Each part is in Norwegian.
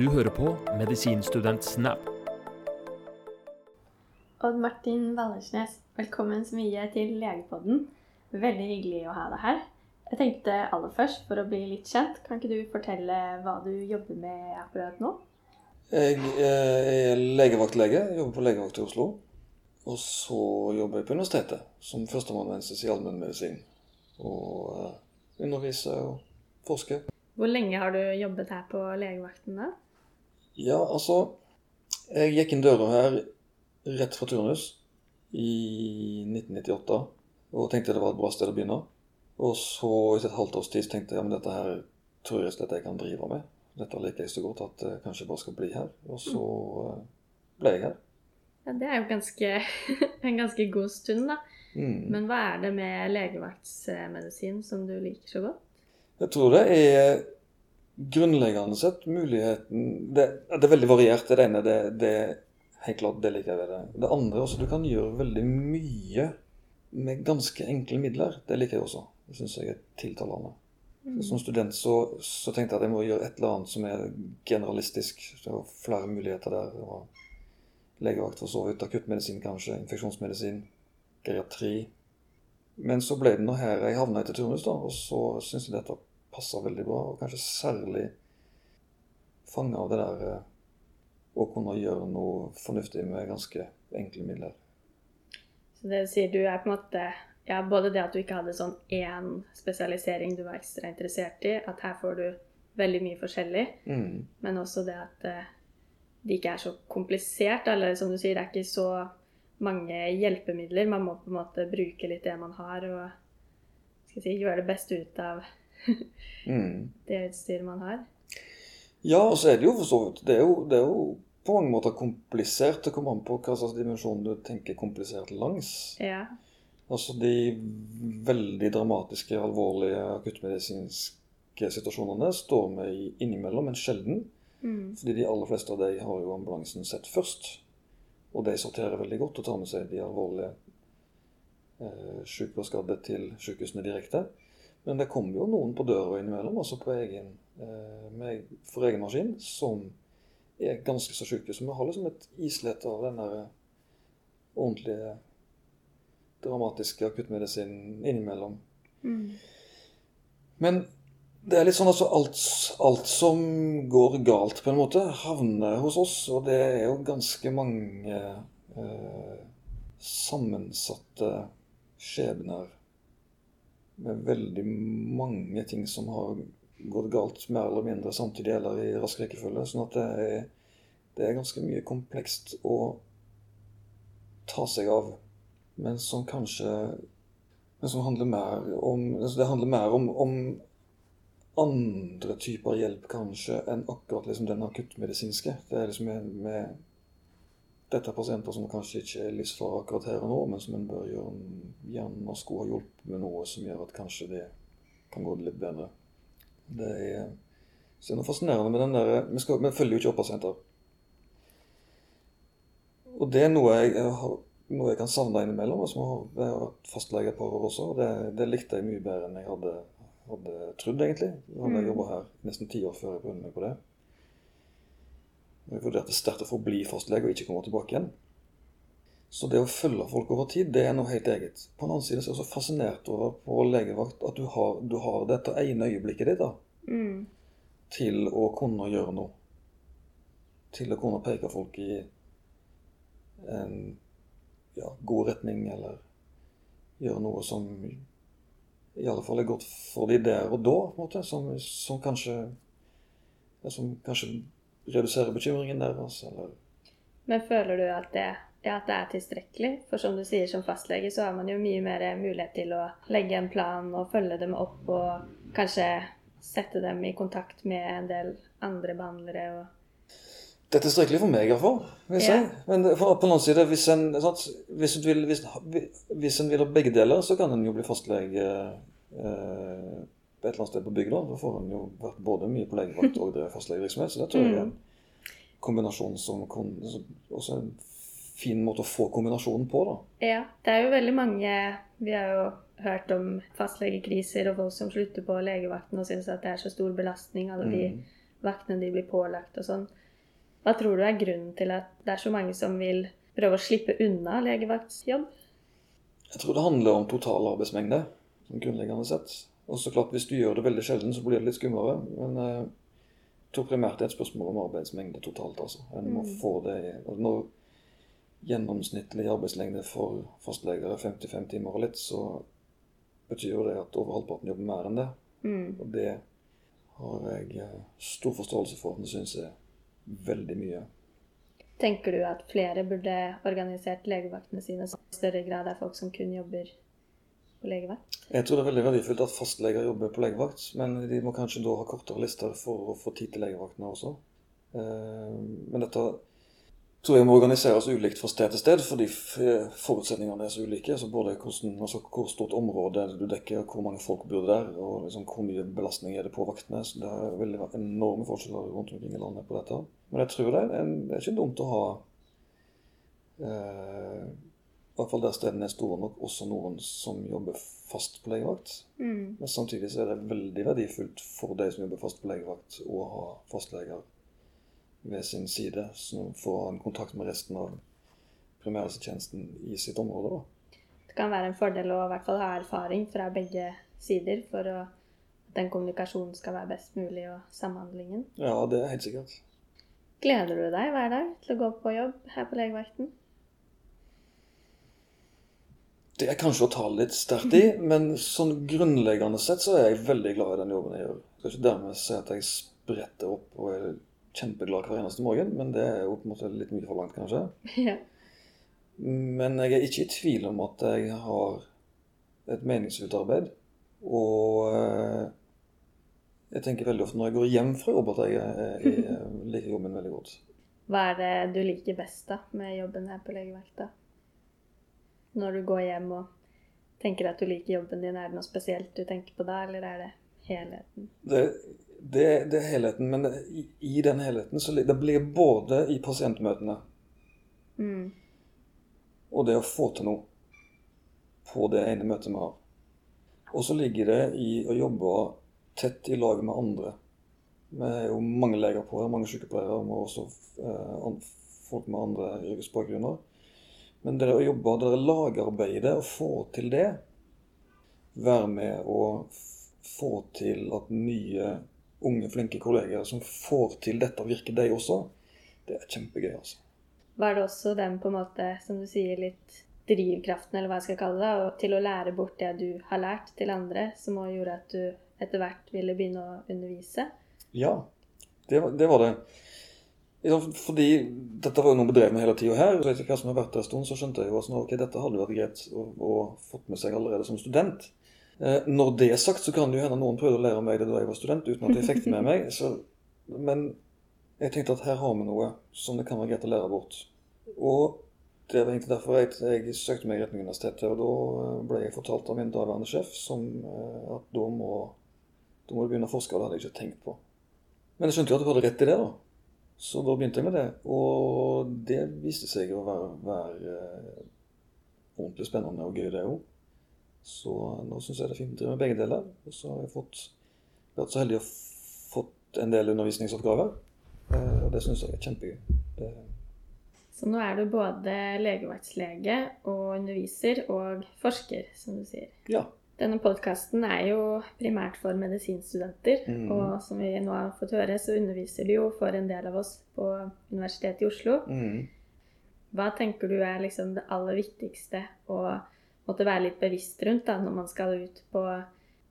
Du hører på Medisinstudent Snap. Odd Martin Wallersnes, velkommen så mye til Legepodden. Veldig hyggelig å ha deg her. Jeg tenkte aller først, for å bli litt kjent, kan ikke du fortelle hva du jobber med akkurat nå? Jeg eh, er legevaktlege, jobber på legevakt i Oslo. Og så jobber jeg på universitetet som førsteamanuensis i allmennmedisin. Og uh, underviser og forsker. Hvor lenge har du jobbet her på legevakten da? Ja, altså Jeg gikk inn døra her rett fra turnus i 1998 og tenkte det var et bra sted å begynne. Og så etter et halvt års tid tenkte jeg ja, men dette her tror jeg slett jeg kan drive med. Dette liker jeg så godt at jeg kanskje bare skal bli her. Og så uh, ble jeg her. Ja, Det er jo ganske, en ganske god stund, da. Mm. Men hva er det med legevaktsmedisin som du liker så godt? Jeg tror det er grunnleggende sett muligheten Det, det er veldig variert. Det ene det, det helt klart, det liker jeg ved det. Det andre også, du kan gjøre veldig mye med ganske enkle midler. Det liker jeg også. Det syns jeg er tiltalende. Mm. Som student så, så, tenkte jeg at jeg må gjøre et eller annet som er generalistisk. Det var flere muligheter der. Det var legevakt for så vidt, akuttmedisin kanskje, infeksjonsmedisin, geriatri. Men så ble det nå her jeg havna etter turnus, da, og så syns jeg dette passa veldig bra. Og kanskje særlig fanga av det der eh, å kunne gjøre noe fornuftig med ganske enkle midler. Så det du sier, du er på en måte ja, både det at du ikke hadde sånn én spesialisering du var ekstra interessert i, at her får du veldig mye forskjellig, Mm. men også det at eh, det ikke er så komplisert, eller som du sier, det er ikke så mange hjelpemidler. Man må på en måte bruke litt det man har, og si, gjøre det beste ut av Mm. det utstyret man har. Ja, og så er det jo for så vidt det er jo, det er jo på mange måter komplisert. Det kommer an på hva slags dimensjon du tenker komplisert langs. Ja. Altså de veldig dramatiske, alvorlige akuttmedisinske situasjonene står vi innimellom, men sjelden. Mm. Fordi de aller fleste av de har jo ambulansen sett først. Og de sorterer veldig godt og tar med seg de alvorlige eh, syke og skadde til sykehusene direkte. Men det kommer jo noen på døra innimellom, altså på egen, eh, med, for egen maskin, som er ganske så syke. Så vi har liksom et islett av den der ordentlige, dramatiske akuttmedisinen innimellom. Mm. Men det er litt sånn altså alt, alt som går galt, på en måte, havner hos oss. Og det er jo ganske mange eh, sammensatte skjebner med veldig mange ting som har gått galt mer eller mindre samtidig eller i rask rekkefølge. Sånn at det er, det er ganske mye komplekst å ta seg av, men som kanskje men som handler mer om altså Det handler mer om, om andre typer hjelp kanskje enn akkurat liksom den akuttmedisinske. Det er liksom med, med Dette er pasienter som kanskje ikke er livsfare akkurat her og nå, men som en bør gjøre gjerne skulle ha hjulpet med noe som gjør at kanskje det kan gå litt bedre. Det er, så det er noe fascinerende med den der Vi, skal, vi følger jo ikke opp pasienter. Og det er noe jeg, har noe jeg kan savne innimellom. Altså, jeg har vært fastlege et par år også, og det, det, likte jeg mye bedre enn jeg hadde, hadde trodd, egentlig. Jeg hadde Mm. jobba her nesten ti år før jeg begynte på det. Jeg vurderte sterkt å forbli fastlege og ikke komme tilbake igjen. Så det å følge folk over tid, det er noe helt eget. På den annen side så er jeg så fascinert over på legevakt at du har, du har dette ene øyeblikket ditt da, Mm. til å kunne gjøre noe. Til å kunne peke folk i en ja, god retning, eller gjøre noe som i alle fall er godt for de der og da, på en måte, som, som kanskje ja, som kanskje reduserer bekymringen deres, eller Men føler du at det, ja, at det er tilstrekkelig? For som du sier, som fastlege så har man jo mye mer mulighet til å legge en plan og følge dem opp og kanskje sette dem i kontakt med en del andre behandlere. og Det er tilstrekkelig for meg, iallfall. fall. jeg. Men for, på noen side, hvis en, sant, hvis, en vil, hvis, hvis en vil ha begge deler, så kan en jo bli fastlege eh, et eller annet sted på bygda. Da får en jo vært både mye på legevakt og drevet fastlegevirksomhet. Så det tror jeg er en kombinasjon som kon- også er en fin måte å få kombinasjonen på, da. Ja, det er jo veldig mange Vi har jo hørt om fastlegekriser og folk som slutter på legevakten og syns at det er så stor belastning, alle de Mm. vaktene de blir pålagt og sånn. Hva tror du er grunnen til at det er så mange som vil prøve å slippe unna legevaktsjobb? Jeg tror det handler om total arbeidsmengde, sånn grunnleggende sett. Og så klart, hvis du gjør det veldig sjelden, så blir det litt skumlere. Men eh, jeg tror primært det er et spørsmål om arbeidsmengde totalt, altså. En må Mm. få det og Når gjennomsnittlig arbeidslengde for fastleger er 55 timer og litt, så betyr jo det at over halvparten jobber mer enn det. Mm. Og det har jeg eh, stor forståelse for. Det syns jeg veldig mye. Tenker du at flere burde organisert legevaktene sine så i større grad er folk som kun jobber på legevakt? Jeg tror det er veldig verdifullt at fastleger jobber på legevakt, men de må kanskje da ha kortere lister for å få tid til legevaktene også. Eh, Men dette tror jeg må organiseres ulikt fra sted til sted, fordi forutsetningene er så ulike. Så både hvordan, altså hvor stort område du dekker, hvor mange folk bor der, og liksom hvor mye belastning er det på vaktene. Så det er veldig enorme forskjeller rundt omkring i landet på dette. Men jeg tror det er, det er ikke dumt å ha eh, hvert fall der stedene er store nok, også noen som jobber fast på legevakt. Mm. Men samtidig så er det veldig verdifullt for de som jobber fast på legevakt, å ha fastleger ved sin side, som får en kontakt med resten av primærhelsetjenesten i sitt område. da. Det kan være en fordel å i hvert fall ha erfaring fra begge sider for å, at den kommunikasjonen skal være best mulig, og samhandlingen. Ja, det er helt sikkert. Gleder du deg hver dag til å gå på jobb her på legevakten? Det er kanskje å ta litt sterkt i, men sånn grunnleggende sett så er jeg veldig glad i den jobben jeg gjør. Jeg skal ikke dermed si at jeg spretter opp og er kjempeglad hver eneste morgen, men det er jo på en måte litt mye for langt, kanskje. ja. Men jeg er ikke i tvil om at jeg har et meningsfullt arbeid. Og eh, jeg tenker veldig ofte når jeg går hjem fra jobb at jeg, jeg, jeg liker jobben veldig godt. Hva er det du liker best da med jobben her på legevakta? Når du går hjem og tenker at du liker jobben din, er det noe spesielt du tenker på da, eller er det helheten? Det, det, det er helheten, men i, i den helheten så det blir både i pasientmøtene Mm. og det å få til noe på det ene møtet vi har. Og så ligger det i å jobbe tett i lag med andre. Vi er jo mange leger på her, mange sykepleiere, og også eh, folk med andre yrkesbakgrunner. Men det å jobbe, det og får til det, være med å få til at nye, unge, flinke kolleger som får til dette, virker de også, det er kjempegøy, altså. Var det også den på en måte, som du sier, litt drivkraften, eller hva jeg skal kalle det, til å lære bort det du har lært til andre, som også gjorde at du etter hvert ville begynne å undervise? Ja, det, det var det. Ja, fordi dette var jo noe vi drev med hele tida her. og Etter hva som har vært der en stund, så skjønte jeg jo at okay, dette hadde vært greit å, å fått med seg allerede som student. Eh, når det er sagt, så kan det jo hende noen prøvde å lære meg det da jeg var student, uten at jeg fikk det med meg. Så, men jeg tenkte at her har vi noe som det kan være greit å lære bort. Og det var egentlig derfor jeg, jeg søkte meg retning universitetet, og da eh, ble jeg fortalt av min daværende sjef som, eh, at da må, da må du begynne å forske, og det hadde jeg ikke tenkt på. Men jeg skjønte jo at du hadde rett i det, da. Så da begynte jeg med det. Og det viste seg å være, være eh, ordentlig spennende og gøy, det òg. Så nå syns jeg det er fint å drive med begge deler. Og så har jeg fått, vært så heldig å fått en del undervisningsoppgaver. Eh, og det syns jeg er kjempegøy. Det, Så nå er du både legevaktslege og underviser og forsker, som du sier. ja. Denne podkasten er jo primært for medisinstudenter, Mm. og som vi nå har fått høre, så underviser du jo for en del av oss på Universitetet i Oslo. Mm. Hva tenker du er liksom det aller viktigste å måtte være litt bevisst rundt da, når man skal ut på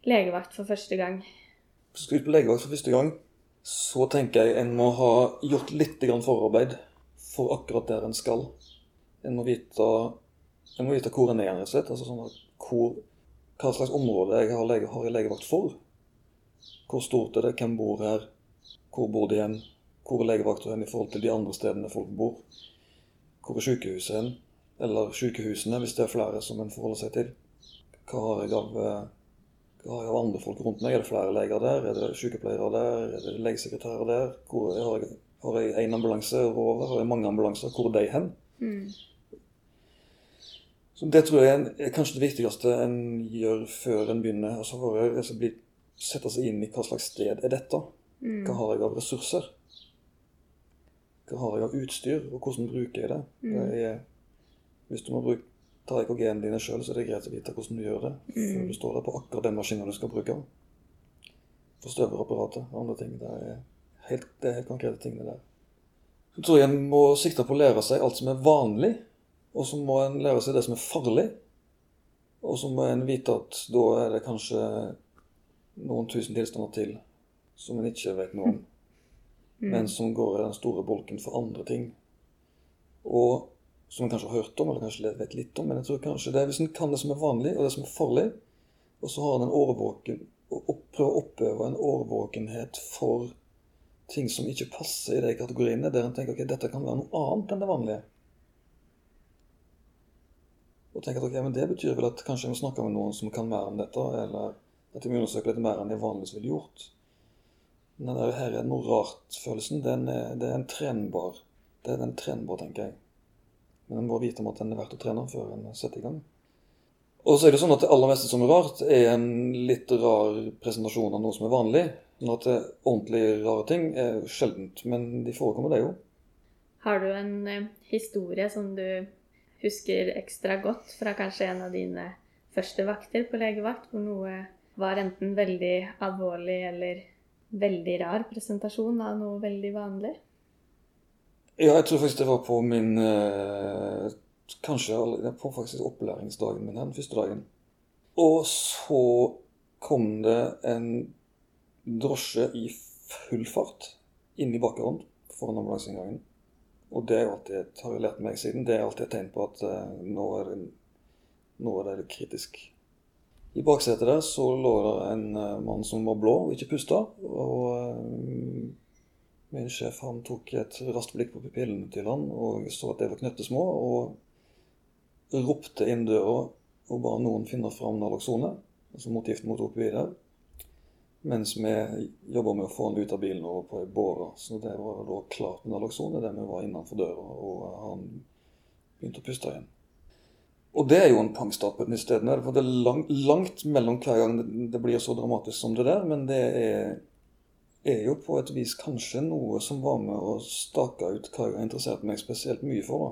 legevakt for første gang? Skal ut på legevakt for første gang, så tenker jeg en må ha gjort litt forarbeid for akkurat der en skal. En må vite, en må vite hvor en er, rett og slett. Altså sånn at hvor, hva slags område jeg har, lege, har jeg legevakt for. Hvor stort er det, hvem bor her, hvor bor de hen, hvor er legevakta hen i forhold til de andre stedene folk bor. Hvor er sykehuset hen, eller sykehusene, hvis det er flere som en forholder seg til. Hva har jeg av eh, har jeg av andre folk rundt meg? Er det flere leger der? Er det sykepleiere der? Er det legesekretærer der? Hvor, har jeg én ambulanse over? Har jeg mange ambulanser? Hvor er de hen? Mm. Så Det tror jeg er- kanskje det viktigste en gjør før en begynner. altså for å altså bli, Sette seg inn i hva slags sted er dette. Mm. Hva har jeg av ressurser? Hva har jeg av utstyr, og hvordan bruker jeg det? Mm. det er, hvis du må bruke, ta EKG-ene dine sjøl, så er det greit å vite hvordan du gjør det. Før Mm. du står der på akkurat den maskinen du skal bruke. Forstøverapparatet og andre ting. Det er helt, det er helt konkrete ting, det der. Så tror jeg en må sikte på å lære seg alt som er vanlig, og så må en lære seg det som er farlig. Og så må en vite at da er det kanskje noen tusen tilstander til som en ikke vet noe om Mm. men som går i den store bolken for andre ting. Og som en kanskje har hørt om, eller kanskje vet litt om. Men jeg tror kanskje det er hvis en kan det som er vanlig, og det som er farlig, og så har en en årvåken og prøver å oppøve en årvåkenhet for ting som ikke passer i de kategoriene, der en tenker ok, dette kan være noe annet enn det vanlige. Og tenker at ok, men det betyr vel at kanskje jeg må snakke med noen som kan mer om dette, eller at jeg må undersøke litt mer enn jeg vanligvis ville gjort. Den der her er noe rart-følelsen, den er, det er en trenbar. Det er den trenbar, tenker jeg. Men en må vite om at den er verdt å trene før en setter i gang. Og så er det sånn at det aller meste som er rart, er en litt rar presentasjon av noe som er vanlig. Sånn at det ordentlig rare ting er sjeldent, men de forekommer, det jo. Har du en eh, historie som du husker ekstra godt fra kanskje en av dine første vakter på legevakt, hvor noe var enten veldig alvorlig eller veldig rar presentasjon av noe veldig vanlig? Ja, jeg tror faktisk det var på min eh, Kanskje på faktisk opplæringsdagen min, den første dagen. Og så kom det en drosje i full fart inn i bakgrunnen foran ambulanseinngangen. Og det alltid, har jeg lært meg siden, det er alltid et tegn på at eh, nå, er nå er det litt kritisk. I baksetet der så lå det en eh, mann som var blå og ikke pusta. Og eh, min sjef han tok et raskt blikk på pupillene til han og så at de var knøttesmå, og ropte inn døra og ba noen finne fram naloxone, altså motgift mot opioider, mens vi jobba med å få han ut av bilen og på ei båre. Så det var da klart med naloxone det vi var innenfor døra, og han begynte å puste igjen. Og det er jo en pangstart på et sted. For det er langt, langt mellom hver gang det, det blir så dramatisk som det der, men det er er jo på et vis kanskje noe som var med å stake ut hva jeg har interessert meg spesielt mye for. da.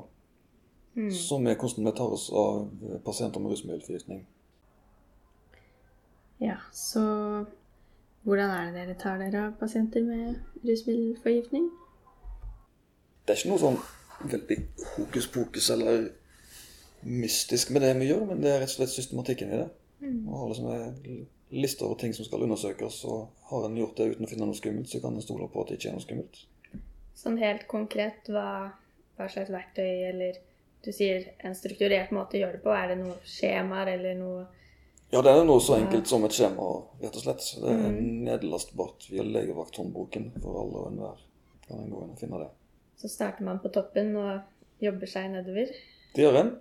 Mm. Som er hvordan vi tar oss av pasienter med rusmiddelforgiftning. Ja, så hvordan er det dere tar dere av pasienter med rusmiddelforgiftning? Det er ikke noe sånn veldig hokus pokus eller mystisk med det vi gjør, men det er rett og slett systematikken i det. Mm. Og har liksom en liste over ting som skal undersøkes, og har en gjort det uten å finne noe skummelt, så kan en stole på at det ikke er noe skummelt. Sånn helt konkret, hva, hva slags verktøy eller du sier en strukturert måte å gjøre det på? Er det noen skjemaer eller noe Ja, det er noe så enkelt som et skjema, rett og slett. Det er Mhm. nedlastbart via legevakthåndboken for alle og enhver. Kan en gå inn og finne det. Så starter man på toppen og jobber seg nedover. Det gjør en.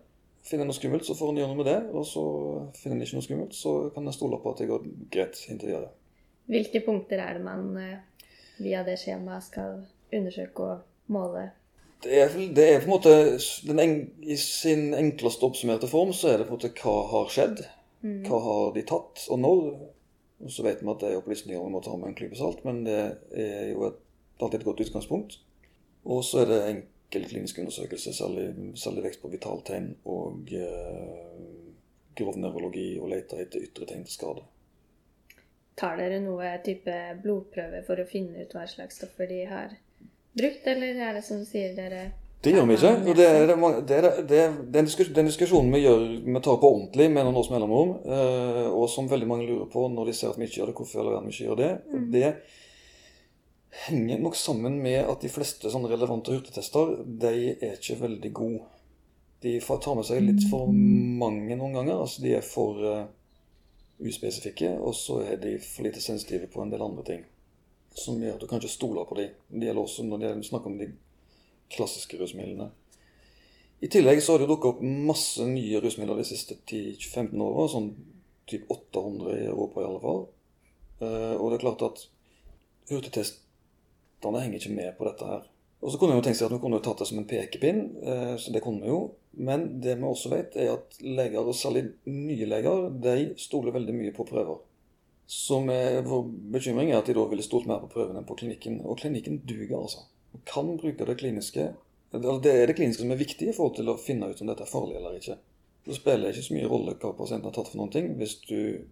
Finner en noe skummelt, så får en gjøre noe med det. Og så finner en ikke noe skummelt, så kan en stole på at det går greit inntil videre. Hvilke punkter er det man eh, via det skjemaet skal undersøke og måle? Det er, det er på en måte den en, I sin enkleste oppsummerte form så er det på en måte hva har skjedd. Mm. Hva har de tatt, og når? Og så vet vi at det er opplysninger vi må ta med en klype salt, men det er jo et, alltid et godt utgangspunkt. Og så er det enkel klinisk undersøkelse, særlig, særlig vekst på vitaltegn og eh, grov nevrologi, og lete etter ytre tegn til skade. Tar dere noe type blodprøve for å finne ut hva slags stoffer de har brukt, eller er det som sier dere Det gjør vi ikke. og Det er, det er, det er, den, diskus, den diskusjonen vi gjør, vi tar på ordentlig med noen års mellomrom, eh, og som veldig mange lurer på når de ser at vi ikke gjør det, hvorfor eller vi ikke gjør det. Mm. det henger nok sammen med at de fleste sånne relevante hurtigtester de er ikke veldig gode. De tar med seg litt for mange noen ganger. altså De er for uh, uspesifikke, og så er de for lite sensitive på en del andre ting. Som gjør at du kan ikke stole på dem. Det gjelder også når de snakker om de klassiske rusmidlene. I tillegg så har det dukka opp masse nye rusmidler de siste 10-15 åra. Sånn typ 800 i Europa i alle fall. Eh, og det er klart at hurtigtestene henger ikke med på dette her. Og så kunne vi jo tenkt seg at vi kunne tatt det som en pekepinn, eh, så det kunne vi jo. Men det vi også vet, er at leger, og særlig nye leger, de stoler veldig mye på prøver. Så Vår bekymring er at de da ville stolt mer på prøven enn på klinikken. Og klinikken duger, altså. Kan bruke det kliniske. Det er det kliniske som er viktig i forhold til å finne ut om dette er farlig eller ikke. Det spiller ikke så mye rolle hva pasienten har tatt for noen ting, hvis du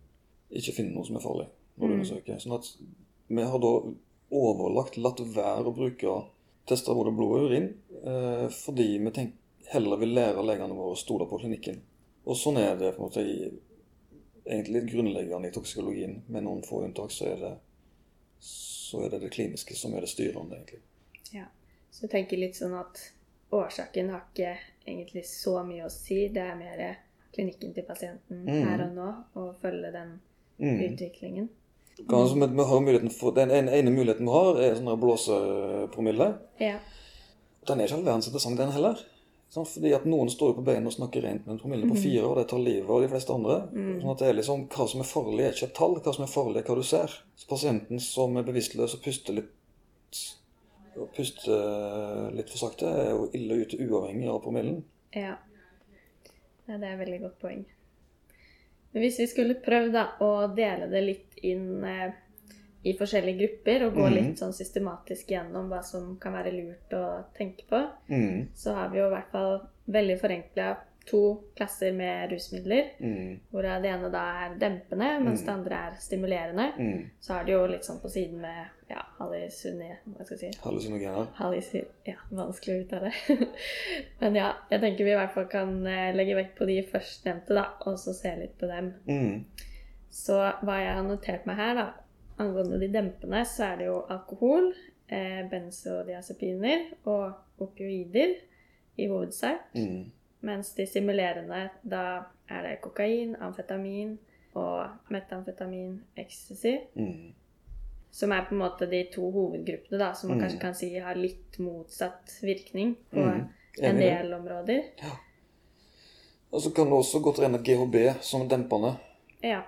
ikke finner noe som er farlig når du Mm. undersøker. Sånn at vi har da overlagt, latt være å bruke tester både blod og urin, eh, fordi vi tenker, heller vil lære legene våre å stole på klinikken. Og sånn er det på en måte i, egentlig litt grunnleggende i toksikologien. Med noen få unntak så er det så er det det kliniske som er det styrende, egentlig. Så jeg tenker litt sånn at årsaken har ikke egentlig så mye å si. Det er mer klinikken til pasienten Mm. her og nå, og følge den Mm. utviklingen. Kan, vi, vi har muligheten for, den ene, ene muligheten vi har, er sånn blåsepromille. Ja. Den er ikke all verdens interessant, den heller. Sånn, fordi at Noen står jo på beina og snakker rent med en promille på fire, og det tar livet av de fleste andre. Mm. Sånn at det er liksom, Hva som er farlig, er ikke et tall. Hva som er farlig, er hva du ser. Så Pasienten som er bevisstløs og puster litt og puste litt for sakte, er jo ille ute uavhengig av promillen. ja. ja det er et veldig godt poeng. Men hvis vi skulle prøvd å dele det litt inn eh, i forskjellige grupper, og gå Mhm. litt sånn systematisk gjennom hva som kan være lurt å tenke på, Mm. så har vi jo i hvert fall veldig forenkla to klasser med rusmidler. Mm. Hvor det ene da er dempende, mens Mm. det andre er stimulerende. Mm. Så er det jo litt sånn på siden med ja, hallusine... Hva skal jeg si? Hallusinogener. Hallusi... Ja, vanskelig å uttale. Men ja, jeg tenker vi i hvert fall kan eh, legge vekt på de førstnevnte, da, og så se litt på dem. Mm. Så hva jeg har notert meg her, da, angående de dempende, så er det jo alkohol, eh, benzodiazepiner og opioider i hovedsak. Mm. Mens de stimulerende, da er det kokain, amfetamin og metamfetamin, ecstasy. Mm. Som er på en måte de to hovedgruppene da, som man Mm. kanskje kan si har litt motsatt virkning på Mm. en det. del områder. Ja. Og så kan du også godt regne GHB som dempende. Ja.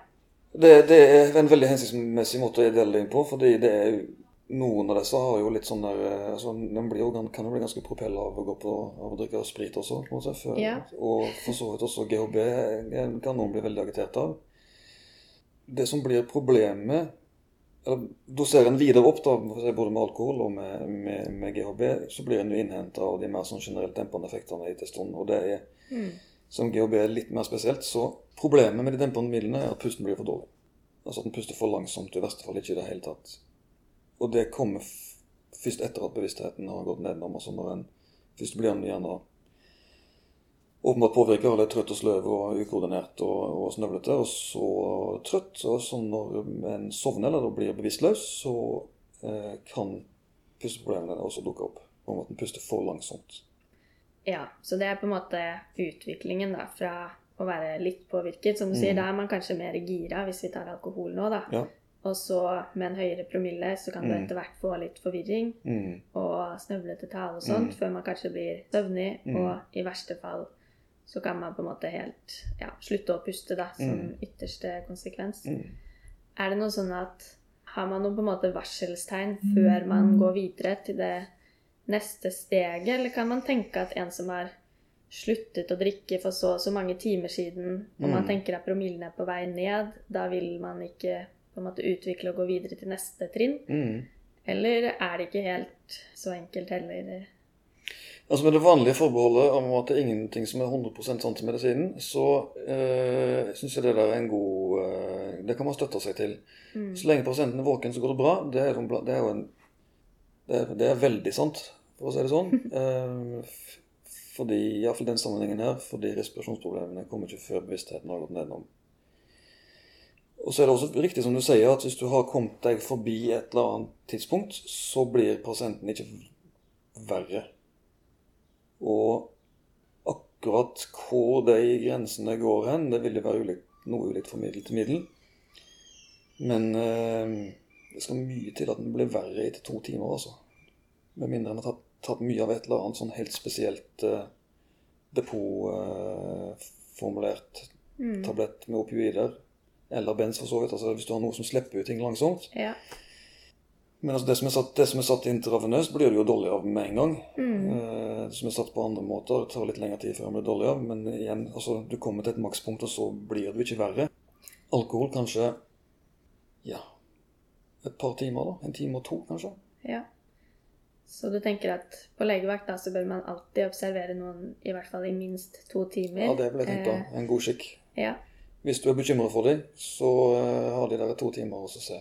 Det, det er en veldig hensiktsmessig måte å dele det inn på, fordi det er noen av disse har jo litt sånn der eh, altså, Den blir jo, kan jo bli ganske propell av å gå på å drikke sprit også. på en måte, før, Ja. Og for så vidt også GHB kan noen bli veldig agitert av. Det som blir problemet eller Doserer en videre opp, da, for både med alkohol og med, med, med GHB, så blir en jo innhenta av de mer sånn generelt dempende effektene i testosteron. Og det er Mm. som GHB er litt mer spesielt, så problemet med de dempende midlene er at pusten blir for dårlig. Altså at den puster for langsomt, i verste fall ikke i det hele tatt. Og det kommer først etter at bevisstheten har gått nedom. Altså når en først blir en gjerne åpenbart påvirka eller trøtt og sløv og ukoordinert og, og snøvlete, og så trøtt. Og så når en sovner eller blir bevisstløs, så eh, kan pusteproblemene også dukke opp. Om at en puster for langsomt. ja. Så det er på en måte utviklingen da, fra å være litt påvirket. Som du sier, Mm. da er man kanskje mer gira hvis vi tar alkohol nå, da. Ja. Og så med en høyere promille så kan du Mm. etter hvert få litt forvirring Mm. og snøvlete tale og sånt, Mm. før man kanskje blir søvnig, Mm. og i verste fall så kan man på en måte helt ja, slutte å puste, da, som Mm. ytterste konsekvens. Mm. Er det noe sånn at har man noen på en måte varselstegn før man går videre til det neste steget, eller kan man tenke at en som har sluttet å drikke for så og så mange timer siden, og man tenker at promillen er på vei ned, da vil man ikke på en måte utvikle og gå videre til neste trinn? Mm. Eller er det ikke helt så enkelt heller? Altså Med det vanlige forbeholdet om at det er ingenting som er 100% sant i medisinen, så øh, syns jeg det der er en god øh, Det kan man støtte seg til. Mm. Så lenge pasienten er våken, så går det bra. Det er, det er jo en det er, det er veldig sant, for å si det sånn. Eh, i fordi, iallfall den sammenhengen her, fordi respirasjonsproblemene kommer ikke før bevisstheten har gått nedom. Og så er det også riktig som du sier, at hvis du har kommet deg forbi et eller annet tidspunkt, så blir pasienten ikke verre. Og akkurat hvor de grensene går hen, det vil jo være ulikt, noe ulikt fra middel til middel. Men eh, det skal mye til at den blir verre etter to timer, altså. Med mindre en har tatt, tatt mye av et eller annet sånn helt spesielt eh, depotformulert Mm. tablett med opioider. Eller bens, for så vidt. Altså hvis du har noe som slipper ut ting langsomt. Ja. Men altså, det som satt, det som er satt intravenøst, blir du jo dårlig av med en gang. Mm. Eh, Det som er satt på andre måter, tar litt lengre tid før en blir dårlig av. Men igjen, altså, du kommer til et makspunkt, og så blir du ikke verre. Alkohol kanskje ja, et par timer, da. En time og to, kanskje. Ja. Så du tenker at på legevakt da, så bør man alltid observere noen i hvert fall i minst to timer? Ja, det vil jeg tenke. Eh, En god skikk. ja. Hvis du er bekymra for dem, så eh, har de der to timer å se.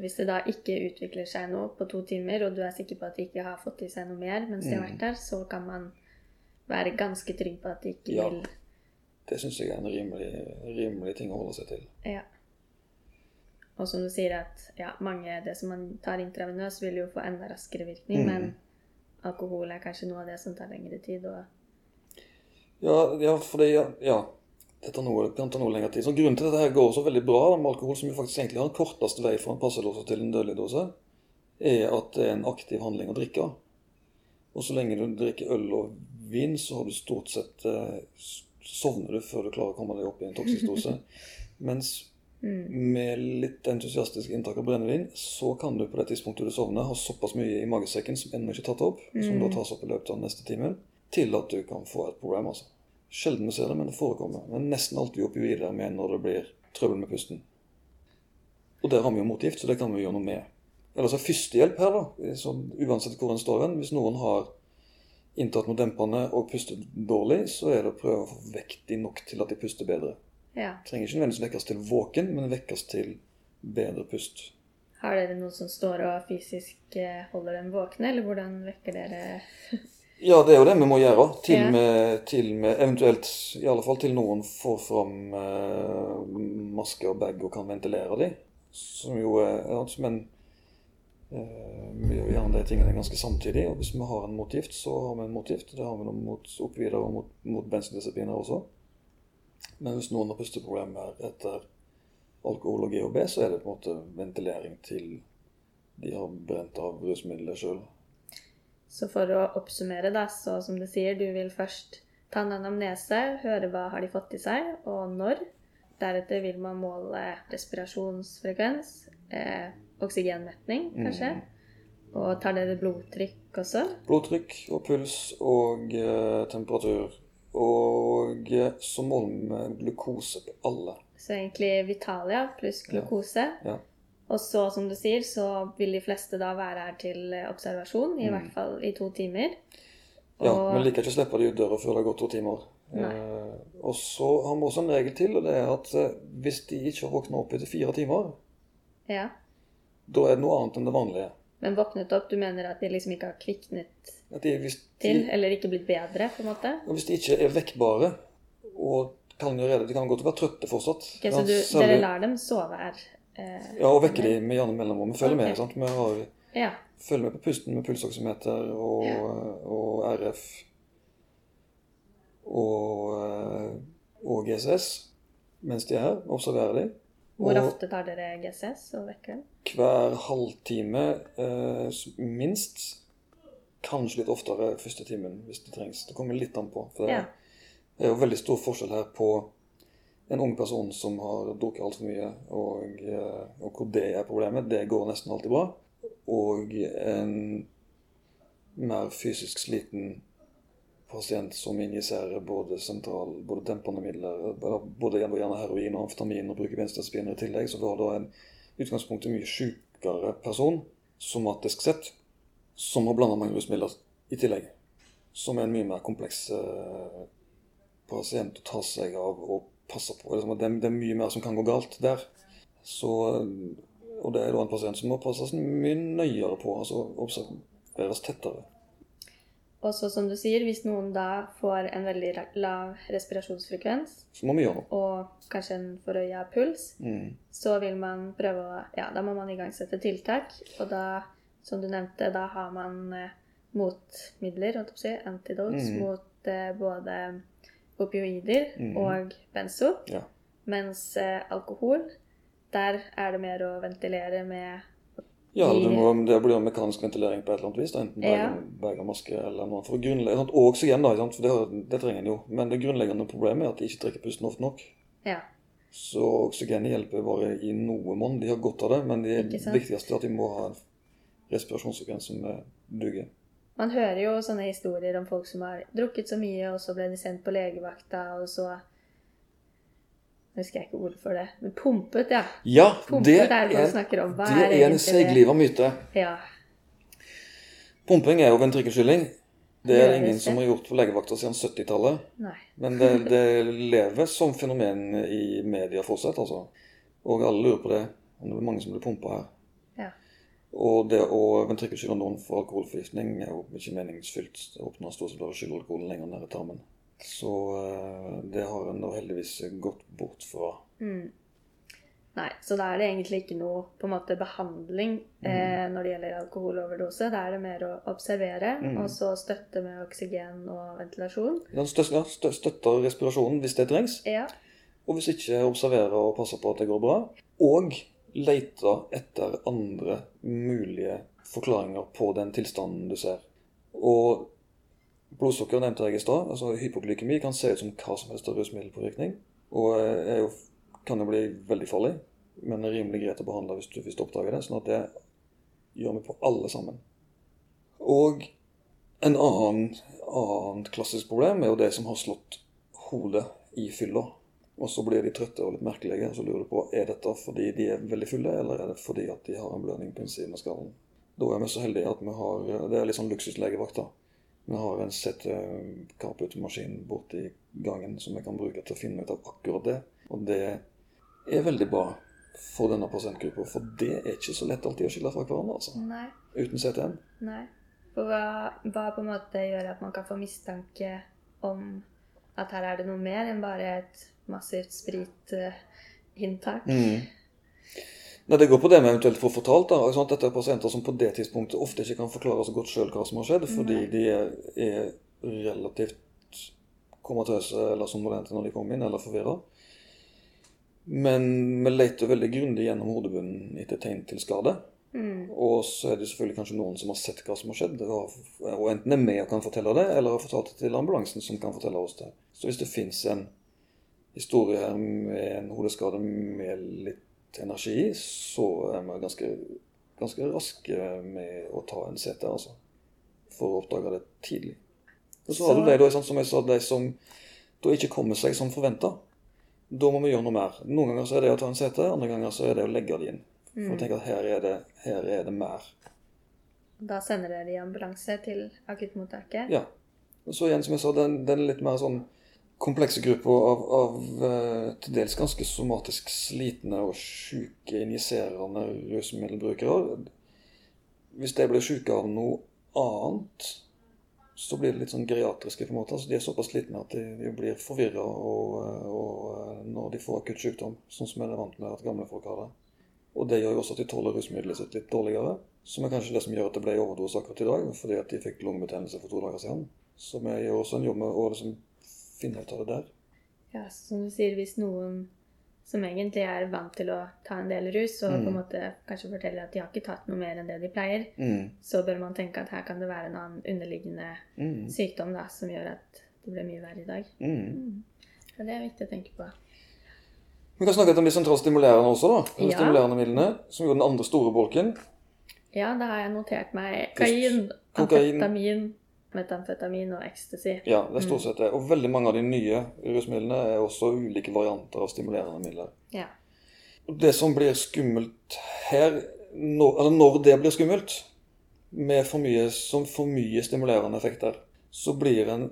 Hvis det da ikke utvikler seg noe på to timer, og du er sikker på at de ikke har fått i seg noe mer mens de har Mm. vært der, så kan man være ganske trygg på at de ikke Ja. vil Det syns jeg er en rimelig, rimelig ting å holde seg til. Ja. Og som du sier at ja, mange det som man tar intravenøs, vil jo få enda raskere virkning, Mm. men alkohol er kanskje noe av det som tar lengre tid. Og Ja, ja fordi, ja, ja. Det kan ta noe lengre tid. Så Grunnen til at dette går så veldig bra med alkohol, som jo faktisk egentlig har den korteste vei fra en passedose til en dødelig dose, er at det er en aktiv handling å drikke. Og så lenge du drikker øl og vin, så har du stort sett eh, sovner du før du klarer å komme deg opp i en toksisk dose. Mens mm, med litt entusiastisk inntak av brennevin, så kan du på det tidspunktet du sovner, ha såpass mye i magesekken som ennå ikke er tatt opp, som Mm. da tas opp i løpet av den neste timen, til at du kan få et problem. altså. Sjelden vi ser det, men det forekommer. Men nesten alltid opioider med når det blir trøbbel med pusten. Og der har vi jo motgift, så det kan vi gjøre noe med. Ellers er førstehjelp her, da, sånn, uansett hvor en står hen. Hvis noen har inntatt noe dempende og puster dårlig, så er det å prøve å få vekk de nok til at de puster bedre ja. trenger ikke nødvendigvis vekkes til våken, men vekkes til bedre pust. Har dere noen som står og fysisk eh, holder dem våkne, eller hvordan vekker dere Ja, det er jo det vi må gjøre. Til Ja. til med eventuelt, i alle fall til noen får fram eh, maske og bag og kan ventilere de. Som jo er ja, Men eh, vi gjør gjerne de tingene ganske samtidig. Og hvis vi har en motgift, så har vi en motgift. Det har vi mot oppvidere og mot, mot benzodiazepiner også. Men hvis noen har pusteproblemer etter alkohol og GHB, så er det på en måte ventilering til de har brent av rusmiddelet sjøl. Så for å oppsummere, da, så som du sier, du vil først ta en anamnese, høre hva har de fått i seg, og når. Deretter vil man måle respirasjonsfrekvens, eh, oksygenmetning kanskje, og tar dere blodtrykk også? Blodtrykk og puls og eh, temperatur. Og eh, så måler vi glukose på alle. Så egentlig Vitalia pluss glukose. Ja. Og så, som du sier, så vil de fleste da være her til observasjon, i Mm. hvert fall i to timer. Ja, men liker ikke å slippe de ut døra før det har gått to timer. Eh, og så har vi også en regel til, og det er at eh, hvis de ikke våkna opp etter fire timer, Ja. da er det noe annet enn det vanlige. Men våknet opp, du mener at de liksom ikke har kviknet de, hvis, til, eller ikke blitt bedre, på en måte? og hvis de ikke er vekkbare, og kan jo redde, de kan godt være trøtte fortsatt. Ok, så du, dere lar dem sove her? Eh, Ja, og vekke dem med jevne mellomrom. Vi følger med. Sant? Vi har ja. Følge med på pusten med pulsoksymeter og, Ja. og RF og, eh, og GCS mens de er her. Observerer de. Hvor og ofte tar dere GCS og vekker dem? hver halvtime eh, minst. Kanskje litt oftere første timen hvis det trengs. Det kommer litt an på. For det Ja. er jo veldig stor forskjell her på en ung person som har drukket altfor mye, og, eh, og hvor det er problemet. Det går nesten alltid bra. Og en mer fysisk sliten pasient som injiserer både sentral, både dempende midler, både gjerne heroin og amfetamin og bruker benzodiazepiner i tillegg, så var har da en utgangspunktet mye sykere person, somatisk sett, som har blanda mange rusmidler i tillegg. Som er en mye mer kompleks eh, pasient å ta seg av og passe på. Liksom, det, det er mye mer som kan gå galt der. Så, og det er da en pasient som må passes mye nøyere på, altså observeres tettere. Og så som du sier, hvis noen da får en veldig lav respirasjonsfrekvens, Så må vi gjøre noe. og kanskje en forhøya puls, Mm. så vil man prøve å Ja, da må man igangsette tiltak. Og da, som du nevnte, da har man eh, motmidler, holdt jeg på å si, antidotes, Mm. mot eh, både opioider Mm. og benzo. Ja. Mens eh, alkohol, der er det mer å ventilere med Ja, det, må, det blir mekanisk ventilering på et eller annet vis. da, Enten Ja. bag, bag av maske eller noe. Sant? Og oksygen, da, sant? for det, det trenger en jo. Men det grunnleggende problemet er at de ikke trekker pusten ofte nok. Ja. Så oksygenet hjelper bare i noe monn. De har godt av det, men det viktigste er at de må ha en respirasjonsfrekvens som eh, duger. Man hører jo sånne historier om folk som har drukket så mye, og så ble de sendt på legevakta, og så husker jeg ikke ordet for det. Men pumpet, ja. Ja, Pumpet det er det man er, snakker om. Hva det er er en seigliva myte. Ja. Pumping er jo ventrikkeskylling. Det er det ingen som har gjort på legevakta siden 70-tallet. Men det, det lever som fenomen i media fortsatt, altså. Og alle lurer på det, om det er mange som blir pumpa her. Ja. Og det å ventrikkelskylle noen for alkoholforgiftning er jo ikke meningsfylt. Det åpner stort sett bare skyllalkoholen lenger ned i tarmen. Så eh, det har en da heldigvis gått bort fra. Mm. Nei, så da er det egentlig ikke noe på en måte behandling eh, når det gjelder alkoholoverdose. Da er det mer å observere, Mm. og så støtte med oksygen og ventilasjon. Ja, støtter, støtter respirasjonen hvis det trengs. Ja. Og hvis ikke, observere og passe på at det går bra. Og lete etter andre mulige forklaringer på den tilstanden du ser. Og blodsukker nevnte jeg i stad. altså Hypoglykemi kan se ut som hva som helst av rusmiddelpåvirkning. Og er jo, kan jo bli veldig farlig, men er rimelig greit å behandle hvis du, først oppdager det. sånn at det gjør vi på alle sammen. Og en annen, annet klassisk problem er jo det som har slått hodet i fylla. Og så blir de trøtte og litt merkelige, og så lurer du på er dette fordi de er veldig fulle, eller er det fordi at de har en blødning på innsiden av skallen. Da er vi så heldige at vi har Det er litt sånn luksuslegevakt, da. Vi har en CT-karputemaskin borti gangen som vi kan bruke til å finne ut av akkurat det. Og det er veldig bra for denne pasientgruppa, for det er ikke så lett alltid å skille fra hverandre, altså. Nei. Uten CT-en. Nei. For hva, hva på en måte gjør at man kan få mistanke om at her er det noe mer enn bare et massivt spritinntak? Mm. Nei, Det går på det vi eventuelt får fortalt. da? Dette er pasienter som på det tidspunktet ofte ikke kan forklare så godt sjøl hva som har skjedd, fordi de er, er relativt komatøse eller somnolente når de kommer inn, eller forvirra. Men vi leter veldig grundig gjennom hodebunnen etter tegn til skade. Mm. Og så er det selvfølgelig kanskje noen som har sett hva som har skjedd, og og enten er med og kan fortelle det, eller har fortalt det til ambulansen som kan fortelle oss det. Så hvis det fins en historie her med en hodeskade med litt energi så er vi ganske, ganske raske med å ta en CT, altså. For å oppdage det tidlig. Og så har du de, da, som jeg sa, de som da ikke kommer seg som forventa. Da må vi gjøre noe mer. Noen ganger så er det å ta en CT, andre ganger så er det å legge det inn. For å tenke at her er det, her er det mer. Da sender dere i ambulanse til akuttmottaket? Ja. Og så igjen, som jeg sa, den, den litt mer sånn komplekse grupper av, av eh, til dels ganske somatisk slitne og sjuke injiserende rusmiddelbrukere. Hvis de blir sjuke av noe annet, så blir det litt sånn geriatriske på en måte. Altså, de er såpass slitne at de, de blir forvirra eh, eh, når de får akutt sykdom, sånn som vi er vant med at gamle folk har det. Og det gjør jo også at de tåler rusmiddelet sitt litt dårligere. Som er kanskje det som gjør at det ble overdose akkurat i dag, fordi at de fikk lungebetennelse for to dager siden. Så vi gjør også en jobb med å liksom finne ut av det der. Ja, som du sier, hvis noen som egentlig er vant til å ta en del rus, og Mm. på en måte kanskje forteller at de har ikke tatt noe mer enn det de pleier, Mm. så bør man tenke at her kan det være en annen underliggende Mm. sykdom da, som gjør at det blir mye verre i dag. Mm. Så det er viktig å tenke på. Vi kan snakke litt om de sentralstimulerende også, da. Eller Ja. stimulerende midlene, som jo er den andre store bolken. Ja, da har jeg notert meg kain, amfetamin, metamfetamin og ecstasy. Ja, det er stort sett det. Og veldig mange av de nye rusmidlene er også ulike varianter av stimulerende midler. Ja. Det som blir skummelt her, når, eller når det blir skummelt, med for mye, som for mye stimulerende effekter, så blir en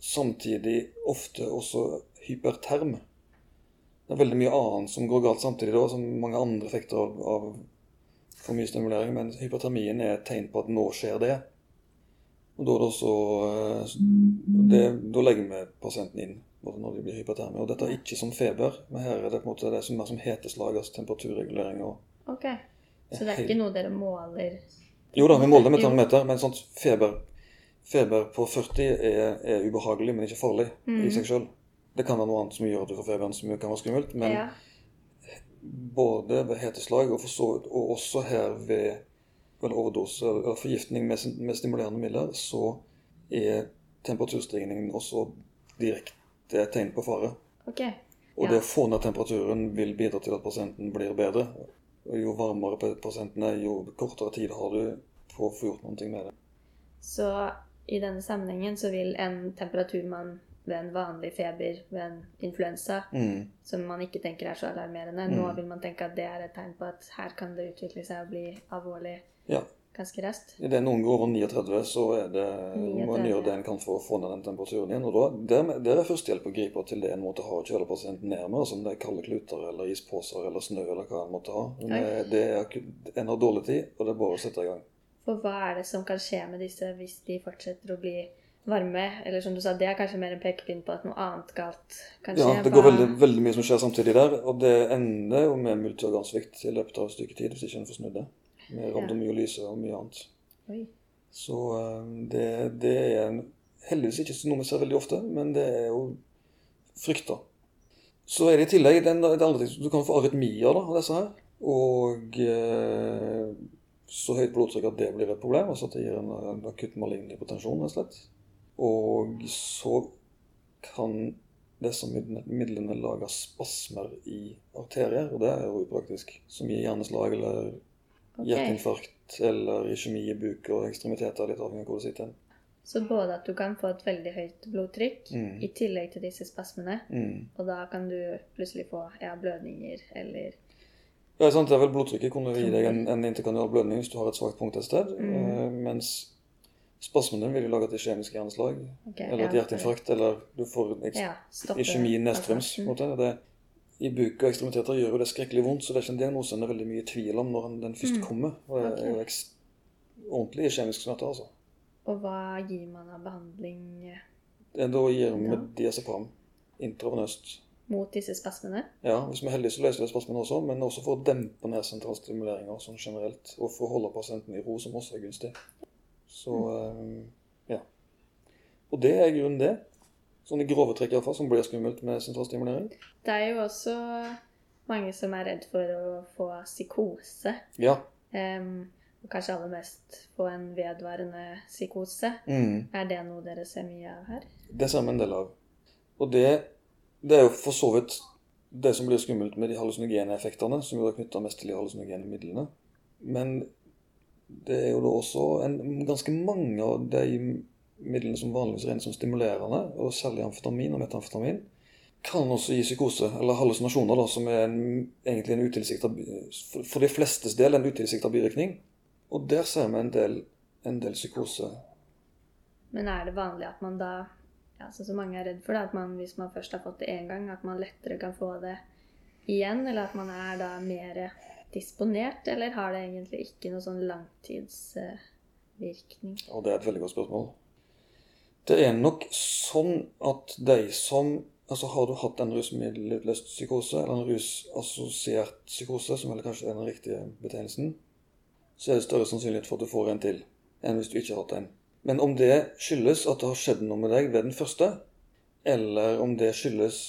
samtidig ofte også hyperterm. Det er veldig mye annet som går galt samtidig, da, som mange andre effekter av, av for mye stimulering, men hypertermien er et tegn på at nå skjer det. Og da, det også, eh, det, da legger vi pasienten inn når de blir hyperterme. Og dette er ikke som feber, men her er det på en måte det som er som heteslag, altså temperaturregulering. og Ok. Så det er ikke noe dere måler? Jo da, vi måler det med termometer, men sånt feber, feber på 40 er, er ubehagelig, men ikke farlig i Mhm. seg sjøl. Det kan være noe annet som gjør at du får feberen, som kan være skummelt. Men ja. både ved heteslag og, så, og også her ved vel, overdose eller forgiftning med, med stimulerende midler, så er temperaturstigningen også direkte tegn på fare. Okay. Og Ja. det å få ned temperaturen vil bidra til at pasienten blir bedre. Jo varmere pasienten er, jo kortere tid har du på å få gjort noe med det. Så i denne sammenhengen så vil en temperatur man ved en vanlig feber, ved en influensa, Mm. som man ikke tenker er så alarmerende. Mm. Nå vil man tenke at det er et tegn på at her kan det utvikle seg og bli alvorlig Ja. ganske raskt. Idet noen går over 39, så er det, må en gjøre det en kan for å få ned den temperaturen igjen. Og da, der, der er førstehjelp å gripe til det en måtte ha å kjøle pasienten ned med. som det er kalde kluter eller isposer eller snø eller hva en måtte ha. Men Oi. det, det er en har dårlig tid, og det er bare å sette i gang. For hva er det som kan skje med disse hvis de fortsetter å bli varme? Eller som du sa, det er kanskje mer en pekepinn på at noe annet galt kan skje. Ja, det går veldig, veldig mye som skjer samtidig der, og det ender jo med multiorgansvikt i løpet av et stykke tid hvis ikke en får snudd det. Med rabdomyolyse og mye annet. Oi. Så eh, det, det er heldigvis ikke noe vi ser veldig ofte, men det er jo frykta. Så er det i tillegg den, det andre ting, Du kan få arytmier da, av disse her. Og eh, så høyt blodtrykk at det blir et problem. Altså at det gir en, en akutt malign hypotensjon, rett og slett. Og så kan disse midlene lage spasmer i arterier, og det er jo upraktisk. Som gir hjerneslag eller Ok. hjerteinfarkt eller kjemi i buk og ekstremiteter, litt avhengig av hvor du sitter. Så både at du kan få et veldig høyt blodtrykk Mm. i tillegg til disse spasmene, Mm. og da kan du plutselig få ja, blødninger eller Ja, sant, det er vel Blodtrykket kunne gi deg en, en interkanial blødning hvis du har et svakt punkt et sted. Mm. eh, mens spasmene vil jo lage et iskjemisk hjerneslag. okay, eller et ja, hjerteinfarkt. Eller du får en Ja, i kjemi nedstrøms. Det, I buk og ekstremiteter gjør jo det skrekkelig vondt, så det er ikke en diagnose en er veldig mye i tvil om når den først Mm. kommer. Og det er jo ordentlig kjemisk smerte, altså. Og hva gir man av behandling Det er da gir vi diazepam intravenøst. mot disse spasmene? Ja, hvis vi er heldige, så løser det spasmene også, men også for å dempe ned sentralstimuleringer sånn generelt, og for å holde pasienten i ro, som også er gunstig. Så eh, ja. Og det er grunnen det. Sånn i grove trekk iallfall, som blir skummelt med sentralstimulering. Det er jo også mange som er redd for å få psykose. Ja. Um, og kanskje aller mest få en vedvarende psykose. Mm. Er det noe dere ser mye av her? Det ser vi en del av. Og det, det er jo for så vidt det som blir skummelt med de hallusinogene effektene, som jo er knytta mest til de hallusinogene midlene. Men det er jo da også en, ganske mange av de midlene som vanligvis regnes som stimulerende, og særlig amfetamin og metamfetamin, kan også gi psykose, eller hallusinasjoner, da, som er en, egentlig en utilsikta for, for de flestes del en utilsikta bivirkning. Og der ser vi en del, en del psykose. Men er det vanlig at man da ja, sånn som mange er redd for, da, at man hvis man først har fått det én gang, at man lettere kan få det igjen? Eller at man er da mer disponert? Eller har det egentlig ikke noen sånn langtidsvirkning? Og det er et veldig godt spørsmål. Det er nok sånn at de som Altså har du hatt en rusmiddelutløst psykose, eller en rusassosiert psykose, som vel kanskje er den riktige betegnelsen, så er det større sannsynlighet for at du får en til enn hvis du ikke har hatt en. Men om det skyldes at det har skjedd noe med deg ved den første, eller om det skyldes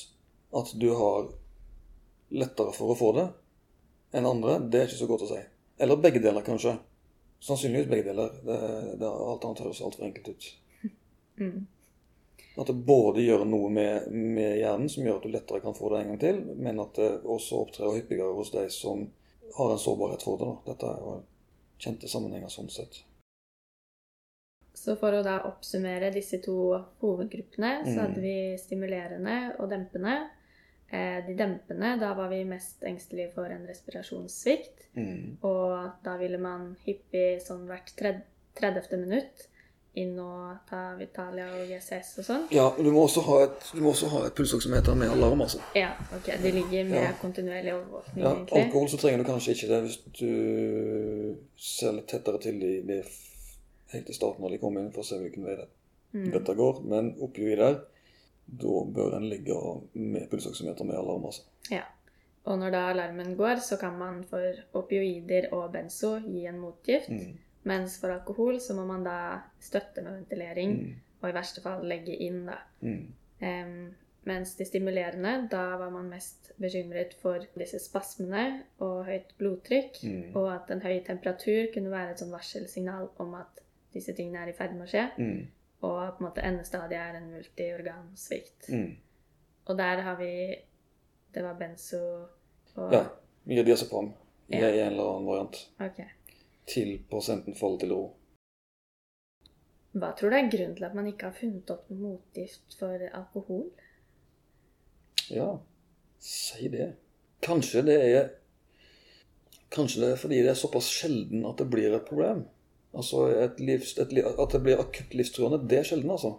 at du har lettere for å få det enn andre, det er ikke så godt å si. Eller begge deler, kanskje. Sannsynligvis begge deler. Det, det, alt annet høres altfor enkelt ut. Mm. At det både gjør noe med, med hjernen som gjør at du lettere kan få det en gang til, men at det også opptrer hyppigere hos de som har en sårbarhet for det. Da. Dette er jo kjente sammenhenger sånn sett. Så for å da oppsummere disse to hovedgruppene, så Mm. hadde vi stimulerende og dempende. Eh, de dempende, da var vi mest engstelige for en respirasjonssvikt. Mm. Og da ville man hyppig sånn hvert tred- 30. minutt inn og ta Vitalia og GCS og sånn. Ja, du må også ha et, du ha et pulsoksymeter med alarm, altså. Ja, ok. De ligger med Ja. kontinuerlig overvåkning, Ja, egentlig. alkohol så trenger du kanskje ikke det hvis du ser litt tettere til de, de helt i starten når de kommer inn, for å se hvilken vei det, Mm. dette går. Men oppi der, da bør en ligge med pulsoksymeter med alarm, altså. Ja. Og når da alarmen går, så kan man for opioider og benzo gi en motgift. Mm. Mens for alkohol så må man da støtte med ventilering, Mm. og i verste fall legge inn, da. Mm. Um, mens de stimulerende, da var man mest bekymret for disse spasmene og høyt blodtrykk, Mm. og at en høy temperatur kunne være et sånn varselsignal om at disse tingene er i ferd med å skje, Mm. og på en måte endestadiet er en multiorgansvikt. Mm. Og der har vi Det var benzo og Ja. Mye diazepam i Ja. en eller annen variant. Ok. Til prosenten faller til ro. Hva tror du er grunnen til at man ikke har funnet opp noe motgift for alkohol? Ja, si det. Kanskje det er Kanskje det er fordi det er såpass sjelden at det blir et problem. Altså et livs, et, At det blir akutt livstruende, det er sjelden, altså.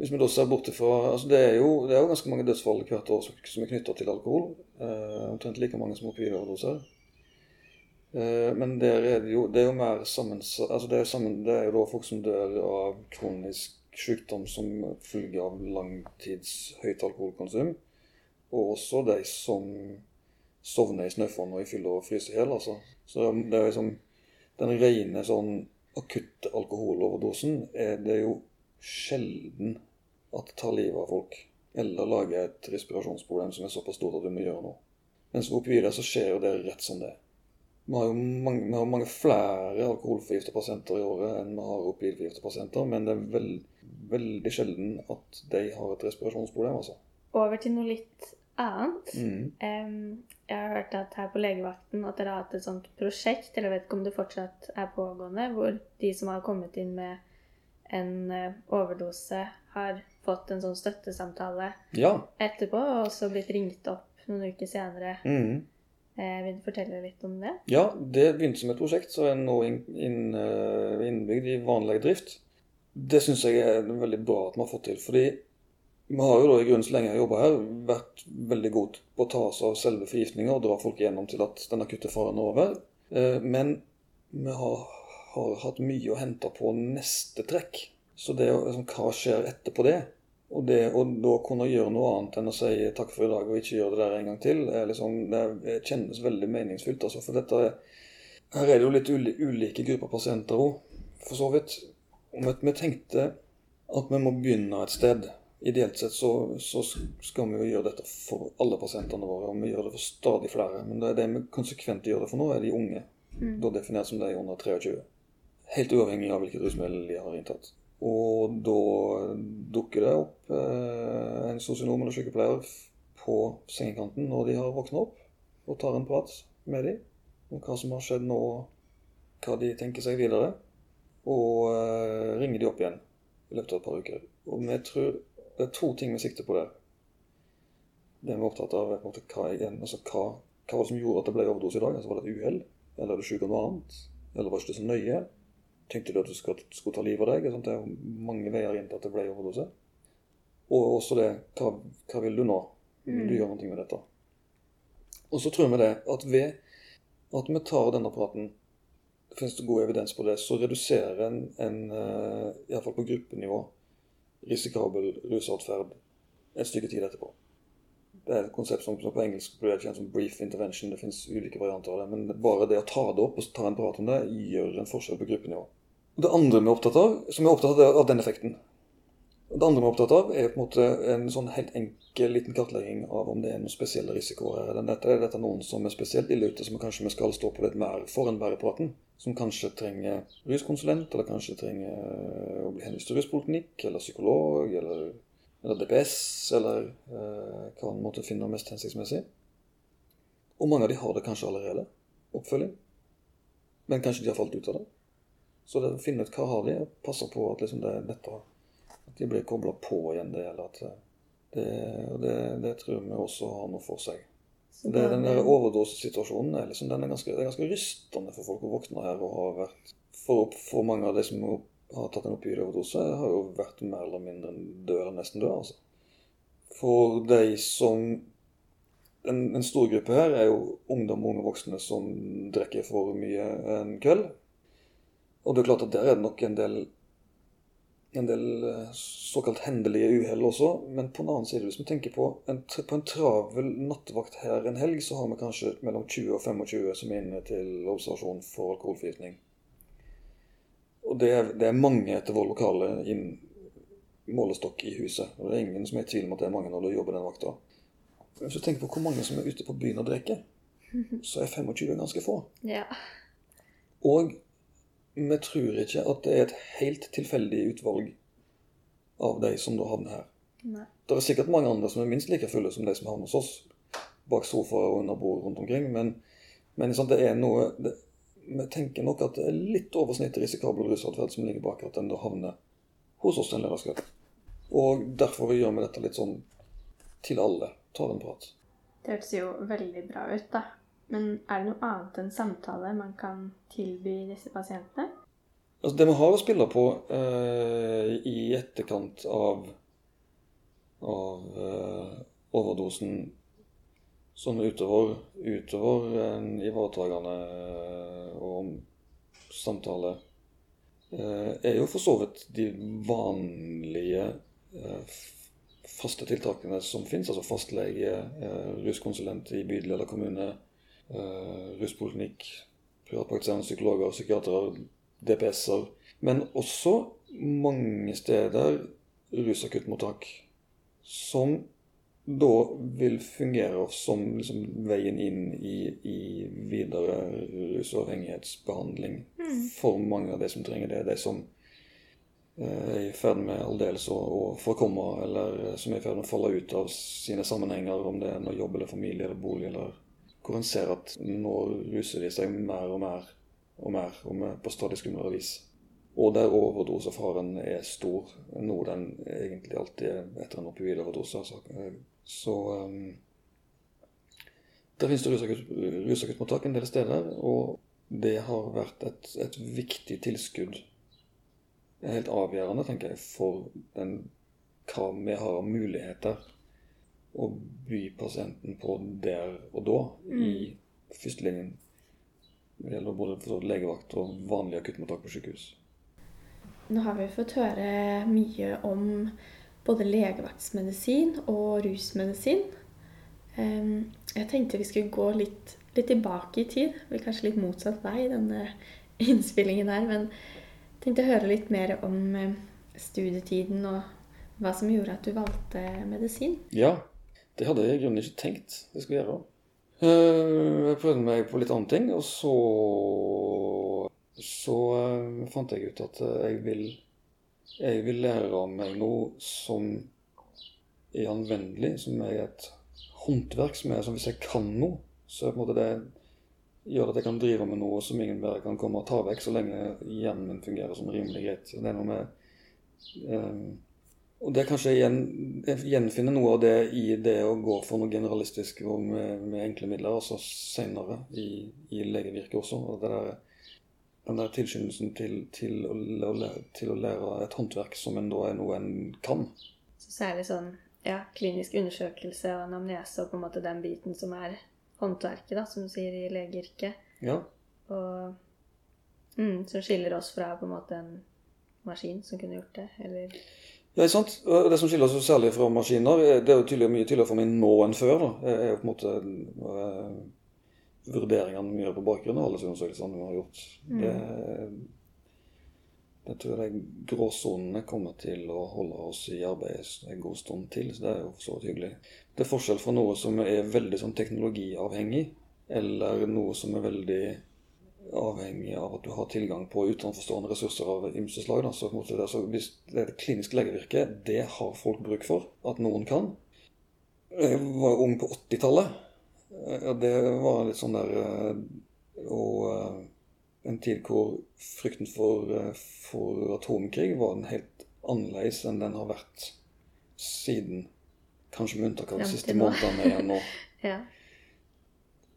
Hvis vi da ser bort ifra altså det, er jo, det er jo ganske mange dødsfall hvert år som er knytta til alkohol. Eh, omtrent like mange som opioidoverdoser. Eh, men der er det jo, det er jo mer sammen, altså det, er sammen, det er jo da folk som dør av kronisk sykdom som følge av langtids høyt alkoholkonsum. Og også de som sovner i snøfonn og i fylla og fryser i hjel. Altså. Så det er liksom Den rene sånn akutte alkoholoverdosen er det jo sjelden at det tar livet av folk. Eller lager et respirasjonsproblem som er såpass stort at du må gjøre noe. Mens ved opioider så skjer jo det rett som det. Vi har jo mange, vi har mange flere alkoholforgifta pasienter i året enn vi har opioidforgifta pasienter, men det er veld, veldig sjelden at de har et respirasjonsproblem. altså. Over til noe litt annet. Mm. Jeg har hørt at her på legevakten at dere har hatt et sånt prosjekt, eller jeg vet ikke om det fortsatt er pågående, hvor de som har kommet inn med en eh, overdose, har fått en sånn støttesamtale Ja. etterpå, og også blitt ringt opp noen uker senere. Mm. Eh, vil du fortelle litt om det? Ja, det begynte som et prosjekt, som er nå eh, innbygd i vanlig drift. Det syns jeg er veldig bra at vi har fått til. fordi vi har jo da i grunnen så lenge jeg har her, vært veldig gode på å ta oss av selve forgiftninga og dra folk igjennom til at den akutte faren er over. Eh, Men vi har, har hatt mye å hente på neste trekk. Så det liksom, hva skjer etterpå det? Og det å da kunne gjøre noe annet enn å si takk for i dag og ikke gjøre det der en gang til, liksom, det kjennes veldig meningsfylt. Altså, for dette er, her er det jo litt uli, ulike grupper pasienter òg, for så vidt. Og vi, tenkte at vi må begynne et sted. Ideelt sett så, så skal vi jo gjøre dette for alle pasientene våre, og vi gjør det for stadig flere. Men det det vi konsekvent gjør det for nå, er de unge. Mm. Da definert som de under 23. Helt uavhengig av hvilket rusmiddel de har inntatt. Og da dukker det opp eh, en sosionom eller sykepleier på sengekanten når de har våkna opp, og tar en prat med dem om hva som har skjedd nå, hva de tenker seg videre. Og eh, ringer de opp igjen i løpet av et par uker. Og vi tror det er to ting vi sikter på der. Det vi er opptatt av, er på en måte hva, igjen, altså hva, hva var det som gjorde at det ble overdose i dag? Altså, var det et uhell? Eller er du syk av noe annet? Eller var det ikke så nøye? Tenkte du at du skulle, skulle ta livet av deg? Sånt, det er jo mange veier inn til at det ble overdose. Og også det hva, hva vil du nå? Vil du Mm. gjøre noe med dette? Og så tror vi det at ved at vi tar denne praten, det finnes det god evidens på det, så reduserer en, en eh, iallfall på gruppenivå, risikabel rusatferd et stykke tid etterpå. Det er et konsept som, som på engelsk blir kjent som brief intervention. Det finnes ulike varianter av det. Men bare det å ta det opp og ta en prat om det, gjør en forskjell på gruppenivå. Det andre vi er opptatt av, som er opptatt av, av den effekten Det andre vi er opptatt av, er på en måte en sånn helt enkel liten kartlegging av om det er noen spesielle risikoer her. Er dette, er dette noen som er spesielt ille ute, som kanskje vi skal stå på litt mer for enn bare praten? Som kanskje trenger ruskonsulent, eller kanskje trenger eh, å bli henvist til ruspoliklinikk, eller psykolog, eller eller DPS, eller eh, hva man måtte finne mest hensiktsmessig. Og mange av de har det kanskje allerede, oppfølging. Men kanskje de har falt ut av det. Så det å finne ut hva har de, og passe på at liksom det, dette, at de blir kobla på igjen, det gjelder at eh, det, det, det tror vi også har noe for seg. Så Det, den der overdosesituasjonen er liksom, den er ganske, det er ganske rystende for folk å våkne her og har vært For, for mange av de som har tatt en opioidoverdose, har jo vært mer eller mindre død eller nesten død. Altså. For de som en, en stor gruppe her er jo ungdom og unge voksne som drikker for mye en kveld. Og det er klart at der er det nok en del en del eh, såkalt hendelige uhell også. Men på en annen side, hvis vi tenker på en, på en travel nattevakt her en helg, så har vi kanskje mellom 20 og 25 som er inne til observasjon for alkoholforgiftning. Og det er, det er mange etter vår lokale inn, målestokk i huset. Og det er ingen som er i tvil om at det er mange når du jobber den vakta. Hvis du tenker på hvor mange som er ute på byen og drikker, så er 25 ganske få. Ja. Og vi tror ikke at det er et helt tilfeldig utvalg av de som da havner her. Nei. Det er sikkert mange andre som er minst like fulle som de som havner hos oss, bak sofaer og under bord rundt omkring, men, men sant, det er noe det, vi tenker nok at det er litt over snittet risikabel rusatferd som ligger bak at den da havner hos oss, en lørdagskveld. Og derfor gjør vi dette litt sånn til alle. Tar en prat. Det hørtes jo veldig bra ut, da. Men er det noe annet enn samtale man kan tilby disse pasientene? Altså, det vi har å spille på eh, i etterkant av, av eh, overdosen sånn utover, utover en ivaretakende og og samtale, eh, er jo for så vidt de vanlige eh, faste tiltakene som finnes. Altså fastlege, ruskonsulent i bydel eller kommune, ruspoliklinikk, privatpraktiserende psykologer, psykiatere, DPS-er. Men også mange steder rusakuttmottak som da vil fungere som liksom veien inn i, i videre rusavhengighetsbehandling mm. for mange av de som trenger det. De som eh, er i ferd med aldeles å, å forkomme, eller som er i ferd med å falle ut av sine sammenhenger, om det er noe jobb eller familie eller bolig, eller hvor en ser at nå ruser de seg mer og mer og mer, og mer på stadig skumlere vis. Og der overdosefaren er stor, noe den egentlig alltid er etter en opioidoverdose. Altså. Så um, Der finnes det rusakuttmottak en del steder, og det har vært et, et viktig tilskudd. Helt avgjørende, tenker jeg, for den, hva vi har av muligheter å by pasienten på der og da mm. i førstelinjen. Det gjelder både legevakt og vanlig akuttmottak på sykehus. Nå har vi fått høre mye om både legevaktsmedisin og rusmedisin. Jeg tenkte vi skulle gå litt, litt tilbake i tid. Det blir kanskje litt motsatt vei, denne innspillingen her. Men jeg tenkte å høre litt mer om studietiden og hva som gjorde at du valgte medisin. Ja, det hadde jeg i grunnen ikke tenkt jeg skulle gjøre. Eh, jeg prøvde meg på litt andre ting, og så så eh, fant jeg ut at eh, jeg vil jeg vil lære meg noe som er anvendelig, som er et håndverk som er som hvis jeg kan noe, så på en måte det gjør at jeg kan drive med noe som ingen bare kan komme og ta vekk, så lenge hjernen min fungerer som rimelig greit. Det er noe med og det er kanskje gjen, gjenfinner noe av det i det å gå for noe generalistisk og med, med enkle midler, altså senere i, i legevirket også. og det der, Den der tilskyndelsen til, til, å, til, å, lære, et håndverk som en da er noe en kan. Så særlig sånn ja, klinisk undersøkelse og anamnese og på en måte den biten som er håndverket, da, som du sier i legeyrket. Ja. Og mm, som skiller oss fra på en måte en maskin som kunne gjort det, eller ja, sant. Det som skiller oss særlig fra maskiner, det er jo tydelig, mye tydeligere for meg nå enn før. da, er jo på en måte uh, vurderingene mye på bakgrunn av alle undersøkelsene vi har gjort. Mm. Det, det tror jeg de gråsonene kommer til å holde oss i arbeid en god stund til. så Det er jo så hyggelig. Det er forskjell fra noe som er veldig sånn teknologiavhengig, eller noe som er veldig avhengig av at du har tilgang på utenforstående ressurser av ymse slag. Så, så hvis det er klinisk legevirke, det har folk bruk for. At noen kan. Jeg var ung på 80-tallet. og Det var litt sånn der eh, Og eh, en tid hvor frykten for, eh, for atomkrig var den helt annerledes enn den har vært siden. Kanskje med unntak av de siste månedene igjen nå. ja.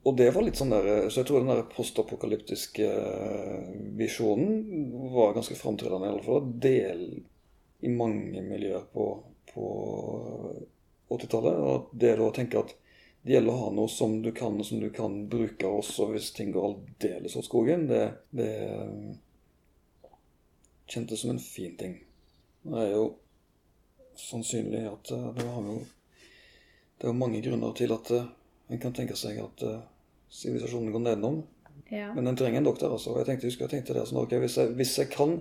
Og det var litt sånn der, Så jeg tror den der postapokalyptiske eh, visjonen var ganske framtredende. I alle fall del i mange miljøer på, på 80-tallet. Og det da tenke at det gjelder å ha noe som du kan, og som du kan bruke også hvis ting går aldeles åt skogen, det, det kjentes som en fin ting. Det er jo sannsynlig at eh, det, har jo, det er mange grunner til at eh, en kan tenke seg at sivilisasjonen går nedenom. Ja. Men den trenger en doktor. altså. Jeg tenkte, husker jeg tenkte det, sånn, okay, hvis, jeg, hvis, jeg, kan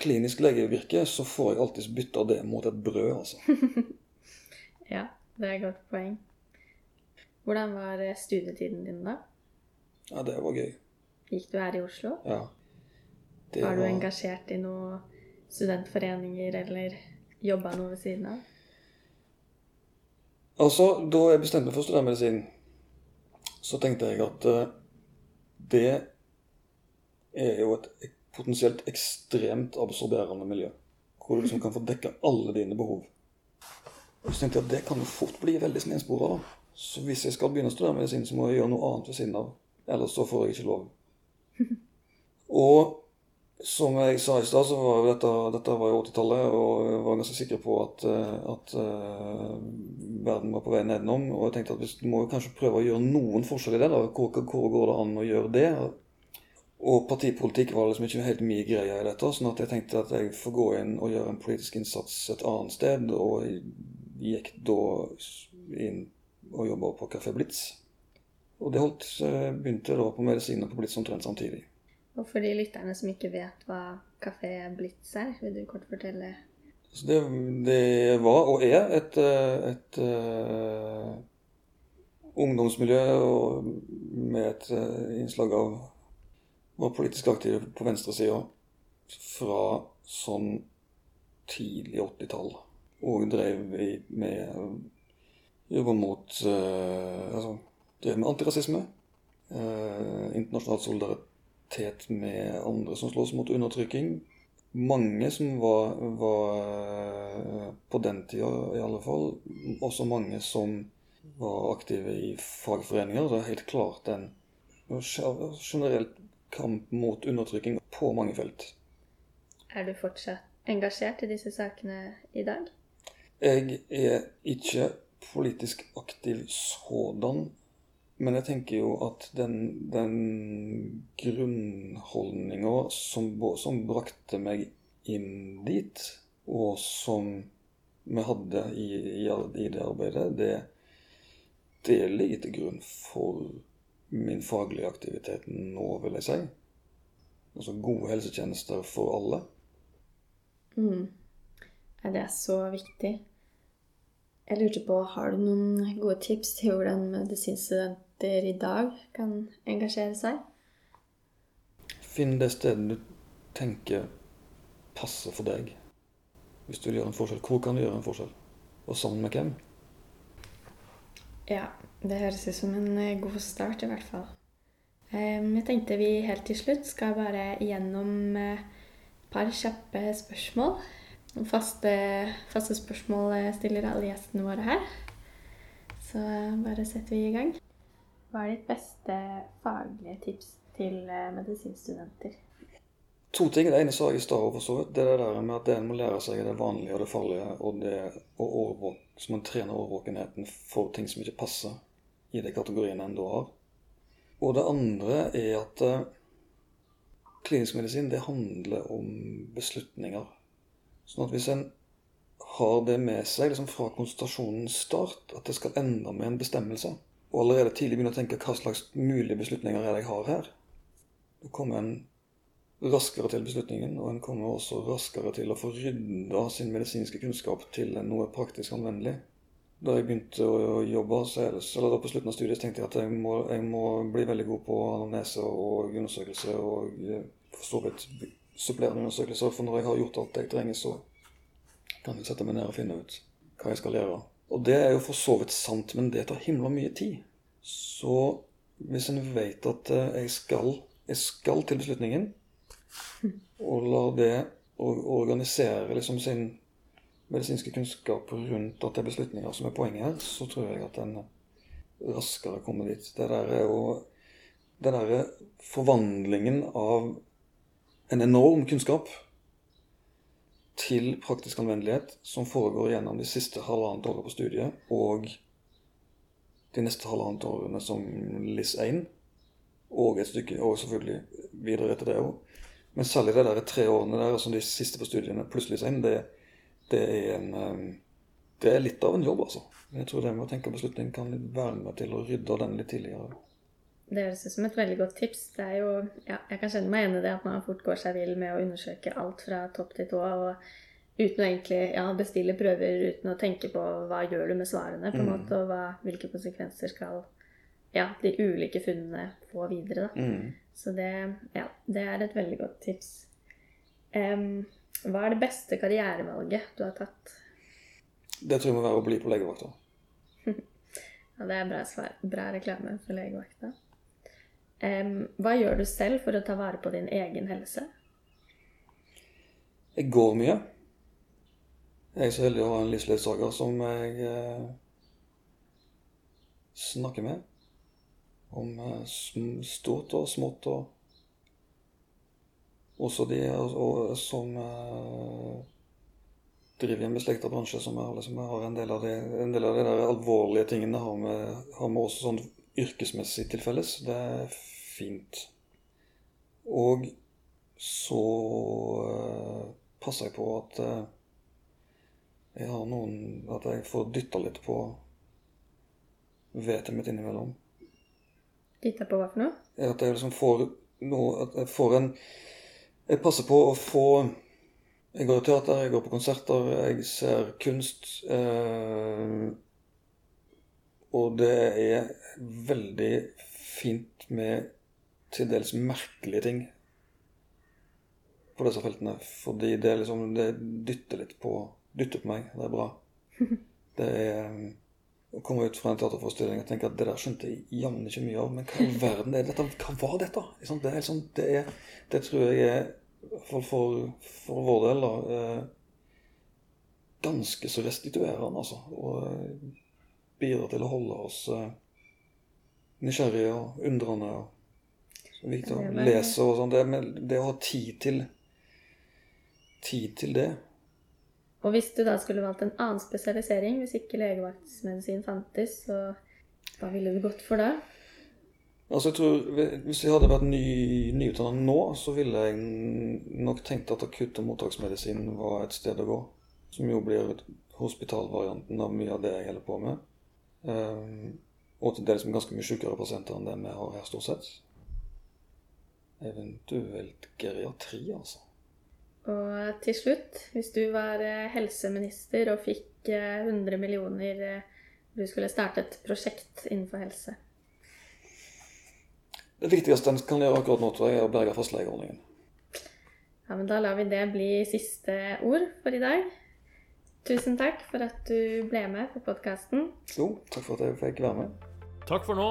klinisk legevirke, så får jeg alltids bytta det mot et brød, altså. ja, det er et godt poeng. Hvordan var eh, studietiden din, da? Ja, det var gøy. Gikk du her i Oslo? Ja. Det var du engasjert i noen studentforeninger, eller jobba noe ved siden av? Altså, da jeg bestemte meg for studentmedisin, så tenkte jeg at eh, det er jo et potensielt ekstremt absorberende miljø. Hvor du liksom kan få dekka alle dine behov. Og så tenkte jeg at det kan jo fort bli veldig slenspora. Så hvis jeg skal begynne å studere medisin, så må jeg gjøre noe annet ved siden av. Ellers så får jeg ikke lov. Og som jeg sa i stad, så var dette, dette var jo 80-tallet, og jeg var ganske sikker på at, eh, at uh, verden var på vei nedenom. Og jeg tenkte at vi må jo kanskje prøve å gjøre noen forskjell i det. da, Hvor, hvor går det an å gjøre det? Og partipolitikk var liksom ikke helt mye greie i dette, sånn at jeg tenkte at jeg får gå inn og gjøre en politisk innsats et annet sted. Og gikk da inn og jobba på Kafé Blitz. Og det holdt, begynte da på medisin og på Blitz omtrent samtidig. Og for de lytterne som ikke vet hva Kafé Blitz er, vil du kort fortelle? Det, det, var og er et, et, et uh, ungdomsmiljø med et uh, innslag av var politisk aktive på venstresida fra sånn tidlig 80-tall. Og drev med Jobba mot uh, Altså drev med antirasisme. internasjonalt solidaritet solidaritet med andre som slåss mot undertrykking. Mange som var, var eh, på den tida i alle fall, også mange som var aktive i fagforeninger. Det er helt klart en generelt kamp mot undertrykking på mange felt. Er du fortsatt engasjert i disse sakene i dag? Jeg er ikke politisk aktiv sådan. Men jeg tenker jo at den, den grunnholdninga som, som, brakte meg inn dit, og som vi hadde i, i, i det arbeidet, det, det, ligger til grunn for min faglige aktivitet nå, vil jeg si. Altså gode helsetjenester for alle. Mm. Det er så viktig. Jeg lurte på, Har du noen gode tips til hvordan medisinstudenter i dag kan engasjere seg? Finn det stedet du tenker passer for deg. Hvis du vil gjøre en forskjell, hvor kan du gjøre en forskjell? Og sammen med hvem? Ja, det høres ut som en eh, god start, i hvert fall. Jeg tenkte vi helt til slutt skal bare gjennom et eh, par kjappe spørsmål Faste, faste spørsmål stiller alle gjestene våre her. Så bare setter vi i gang. Hva er ditt beste faglige tips til eh, medisinstudenter? To ting. Det ene sa jeg i stad for så vidt. Det er det der med at en må lære seg det vanlige og det farlige, og det å overvåke, så man trener overvåkenheten for ting som ikke passer i de kategoriene en da har. Og det andre er at uh, klinisk medisin det handler om beslutninger. Sånn at hvis en har det med seg liksom fra konsultasjonens start, at det skal ende med en bestemmelse, og allerede tidlig begynne å tenke hva slags mulige beslutninger er det jeg har her, da kommer en raskere til beslutningen, og en kommer også raskere til å få rydda sin medisinske kunnskap til noe praktisk anvendelig. Da jeg begynte å jobbe, eller da på slutten av studiet, tenkte jeg at jeg må, jeg må bli veldig god på anamnese og undersøkelse og eh, for så vidt supplerende undersøkelser. For når jeg har gjort alt jeg trenger, så kan jeg sette meg ned og finne ut hva jeg skal gjøre. Og det er jo for så vidt sant, men det tar himla mye tid. Så hvis en vet at eh, jeg skal, jeg skal til beslutningen, og lar det organisere liksom sin medisinske kunnskap rundt at det er beslutninger som er poenget her, så tror jeg at en raskere kommer dit. Det der er jo Den derre forvandlingen av en enorm kunnskap til praktisk anvendelighet som foregår gjennom de siste halvannet året på studiet og de neste halvannet årene som LIS1, og et stykke, og selvfølgelig videre etter det òg. Men særlig de der tre årene der, altså de siste på studiene pluss LIS1, det, det, er en, um, det er litt av en jobb, altså. Jeg tror det med å tenke beslutning kan være med til å rydde den litt tidligere. Det høres ut som et veldig godt tips. Det er jo, ja, jeg kan kjenne meg igjen i det at man fort går seg vill med å undersøke alt fra topp til tå. og Uten å egentlig ja, bestille prøver uten å tenke på hva gjør du med svarene, på en mm. måte, og hva, hvilke konsekvenser skal ja, de ulike funnene få videre. Da. Mm. Så det, ja, det er et veldig godt tips. Um, hva er det beste karrierevalget du har tatt? Det tror jeg må være å bli på legevakta. ja, det er bra svar. Bra reklame for legevakta. Hva gjør du selv for å ta vare på din egen helse? Jeg går mye. Jeg er så heldig å ha en livsledsager som jeg eh, snakker med om eh, stort og smått og også de og, som eh, driver i en beslekta bransje som er, liksom, har en del av de, del av de alvorlige tingene har med, har med også sånn yrkesmessig til felles. Det er fint. Og så eh, passer jeg på at eh, jeg har noen At jeg får dytta litt på vettet mitt innimellom. Dytta på hva for noe? at jeg liksom får noe At jeg får en Jeg passer på å få Jeg går i teater, jeg går på konserter, jeg ser kunst. Eh, og det er veldig fint med til dels merkelige ting på disse feltene. Fordi det liksom Det dytter litt på Dytter på meg. Det er bra. Det er å komme ut fra en teaterforestilling og tenke at det der skjønte jeg jammen ikke mye av. Men hva i verden er dette? Hva var dette? Det, er liksom, det, er, det tror jeg er, for, for, for vår del, da, eh, ganske så restituerende, altså. Og eh, bidrar til å holde oss eh, nysgjerrige og undrende. og viktig å lese og sånn. Det, med- det å ha tid til Tid til det. Og hvis du da skulle valgt en annen spesialisering, hvis ikke legevaktsmedisin fantes, så hva ville du gått for da? Altså jeg tror, Hvis jeg hadde vært ny, nyutdannet nå, så ville jeg nok tenkt at akutt- og mottaksmedisin var et sted å gå. Som jo blir hospitalvarianten av mye av det jeg holder på med. Um, og til dels med ganske mye sykere pasienter enn det vi har her, stort sett. Eventuelt geriatri, altså. Og til slutt, hvis du var eh, helseminister og fikk eh, 100 millioner eh, Du skulle starte et prosjekt innenfor helse. Det viktigste en kan gjøre akkurat nå, tror jeg, er å berge fastlegeordningen. Ja, men Da lar vi det bli siste ord for i dag. Tusen takk for at du ble med på podkasten. Jo, takk for at jeg fikk være med. Takk for nå.